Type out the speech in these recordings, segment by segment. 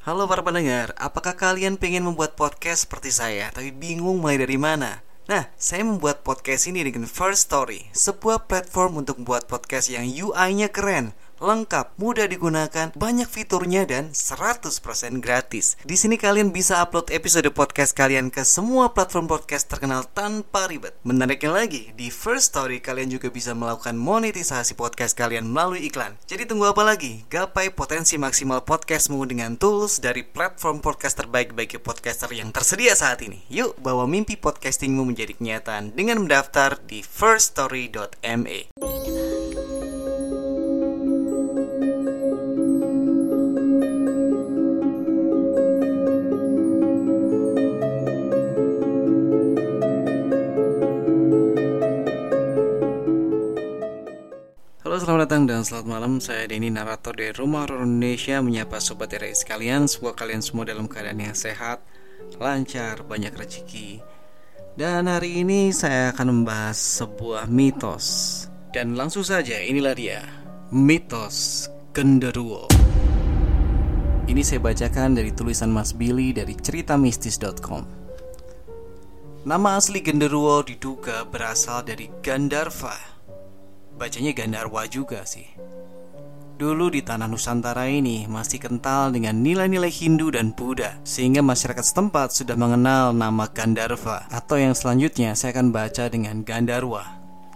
Halo para pendengar, apakah kalian pengen membuat podcast seperti saya tapi bingung mulai dari mana? Nah, saya membuat podcast ini dengan First Story, sebuah platform untuk membuat podcast yang UI-nya keren, lengkap, mudah digunakan, banyak fiturnya dan 100% gratis. Di sini kalian bisa upload episode podcast kalian ke semua platform podcast terkenal tanpa ribet. Menariknya lagi, di First Story kalian juga bisa melakukan monetisasi podcast kalian melalui iklan. Jadi tunggu apa lagi? Gapai potensi maksimal podcastmu dengan tools dari platform podcast terbaik bagi podcaster yang tersedia saat ini. Yuk, bawa mimpi podcastingmu menjadi kenyataan dengan mendaftar di firststory.me. Selamat datang dan selamat malam. Saya Denny narator dari Rumah Horor Indonesia. Menyapa Sobat RI sekalian Semoga kalian semua dalam keadaan yang sehat Lancar, banyak rezeki. Dan hari ini saya akan membahas sebuah mitos. Dan langsung saja inilah dia Mitos Genderuwo. Ini saya bacakan dari tulisan Mas Billy dari ceritamistis.com Nama asli Genderuwo diduga berasal dari Gandarva Bacanya Gandarwa juga sih. Dulu di tanah Nusantara ini masih kental dengan nilai-nilai Hindu dan Buddha Sehingga masyarakat setempat sudah mengenal nama Gandarva Atau yang selanjutnya saya akan baca dengan Gandarwa.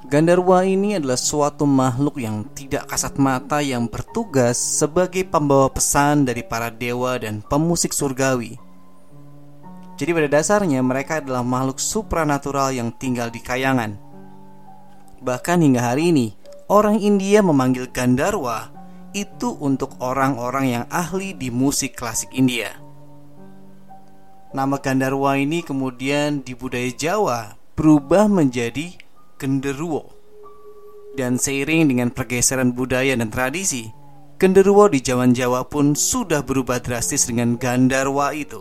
Gandarwa ini adalah suatu makhluk yang tidak kasat mata yang bertugas sebagai pembawa pesan dari para dewa dan pemusik surgawi. Jadi pada dasarnya mereka adalah makhluk supranatural yang tinggal di kayangan Bahkan hingga hari ini, orang India memanggil Gandharwa itu untuk orang-orang yang ahli di musik klasik India. Nama Gandharwa ini kemudian di budaya Jawa berubah menjadi Genderuwo. Dan seiring dengan pergeseran budaya dan tradisi, Genderuwo di Jawa Jawa pun sudah berubah drastis dengan Gandharwa itu.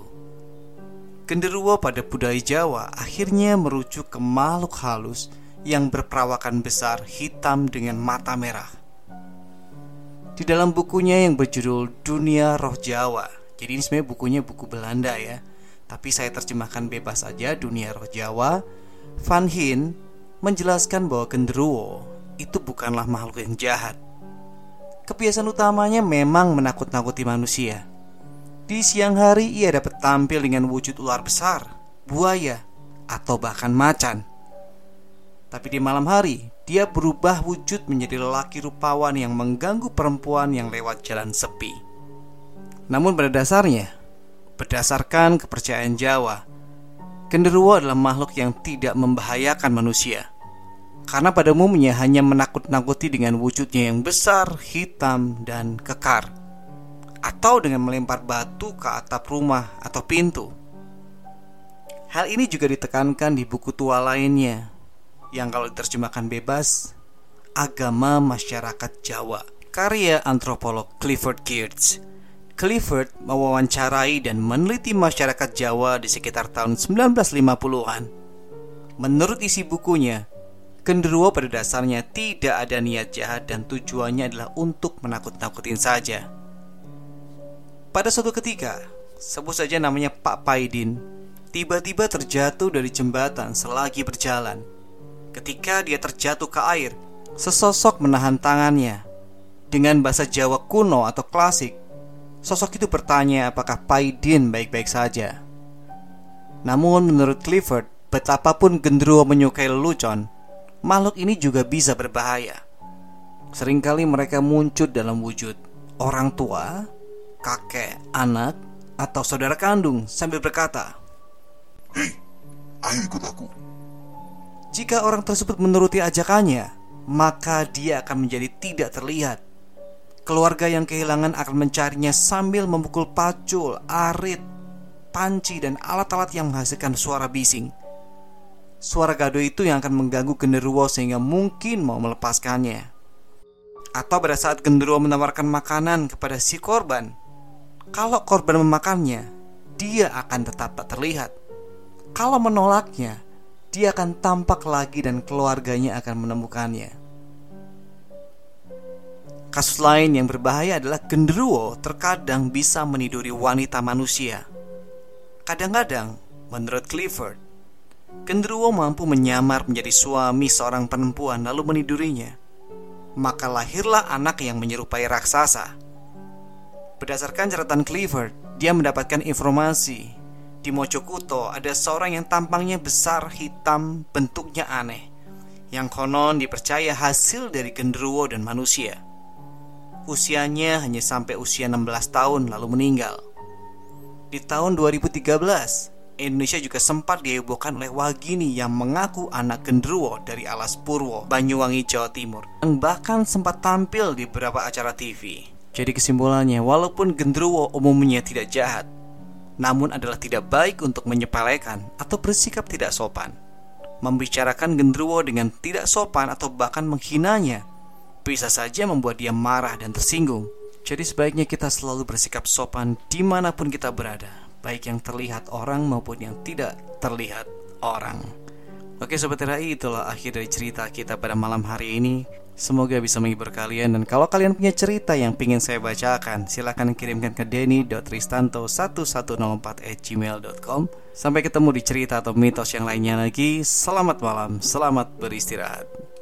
Genderuwo pada budaya Jawa akhirnya merujuk ke makhluk halus yang berperawakan besar hitam dengan mata merah. Di dalam bukunya yang berjudul Dunia Roh Jawa, jadi ini sebenarnya bukunya buku Belanda ya, tapi saya terjemahkan bebas saja Dunia Roh Jawa. Van Hin menjelaskan bahwa genderuwo itu bukanlah makhluk yang jahat. Kebiasaan utamanya memang menakut-nakuti manusia. Di siang hari ia dapat tampil dengan wujud ular besar, buaya, atau bahkan macan. Tapi di malam hari, dia berubah wujud menjadi lelaki rupawan yang mengganggu perempuan yang lewat jalan sepi. Namun pada dasarnya, berdasarkan kepercayaan Jawa, genderuwo adalah makhluk yang tidak membahayakan manusia. Karena pada umumnya hanya menakut-nakuti dengan wujudnya yang besar, hitam, dan kekar. Atau dengan melempar batu ke atap rumah atau pintu. Hal ini juga ditekankan di buku tua lainnya yang kalau diterjemahkan bebas agama masyarakat Jawa karya antropolog Clifford Geertz. Clifford mewawancarai dan meneliti masyarakat Jawa di sekitar tahun 1950-an. Menurut isi bukunya, genderuwo pada dasarnya tidak ada niat jahat dan tujuannya adalah untuk menakut-nakutin saja. Pada suatu ketika, sebut saja namanya Pak Paidin, tiba-tiba terjatuh dari jembatan selagi berjalan. Ketika dia terjatuh ke air, sesosok menahan tangannya. Dengan bahasa Jawa kuno atau klasik, sosok itu bertanya apakah Paidin baik-baik saja. Namun menurut Clifford, betapapun genderuwo menyukai lelucon, makhluk ini juga bisa berbahaya. Seringkali mereka muncul dalam wujud orang tua, kakek, anak, atau saudara kandung sambil berkata, Hei, ayo ikut aku. Jika orang tersebut menuruti ajakannya, maka dia akan menjadi tidak terlihat. Keluarga yang kehilangan akan mencarinya sambil memukul pacul, arit, panci, dan alat-alat yang menghasilkan suara bising. Suara gaduh itu yang akan mengganggu genderuwo sehingga mungkin mau melepaskannya. Atau pada saat genderuwo menawarkan makanan kepada si korban, kalau korban memakannya, dia akan tetap tak terlihat. Kalau menolaknya, dia akan tampak lagi dan keluarganya akan menemukannya. Kasus lain yang berbahaya adalah genderuwo terkadang bisa meniduri wanita manusia. Kadang-kadang, menurut Clifford, genderuwo mampu menyamar menjadi suami seorang perempuan lalu menidurinya. Maka lahirlah anak yang menyerupai raksasa. Berdasarkan catatan Clifford, dia mendapatkan informasi di Mojokuto ada seorang yang tampangnya besar, hitam, bentuknya aneh, yang konon dipercaya hasil dari genderuwo dan manusia. Usianya hanya sampai usia 16 tahun lalu meninggal. Di tahun 2013, Indonesia juga sempat dihebohkan oleh Wagini yang mengaku anak genderuwo dari Alas Purwo, Banyuwangi, Jawa Timur, yang bahkan sempat tampil di beberapa acara TV. Jadi kesimpulannya, walaupun genderuwo umumnya tidak jahat, namun adalah tidak baik untuk menyepelekan atau bersikap tidak sopan. Membicarakan genderuwo dengan tidak sopan atau bahkan menghinanya bisa saja membuat dia marah dan tersinggung. Jadi sebaiknya kita selalu bersikap sopan di mana pun kita berada, baik yang terlihat orang maupun yang tidak terlihat orang. Oke Sobat TRI, itulah akhir dari cerita kita pada malam hari ini. Semoga bisa menghibur kalian dan kalau kalian punya cerita yang ingin saya bacakan silahkan kirimkan ke denny.tristanto1104 Sampai ketemu di cerita atau mitos yang lainnya lagi. Selamat malam, selamat beristirahat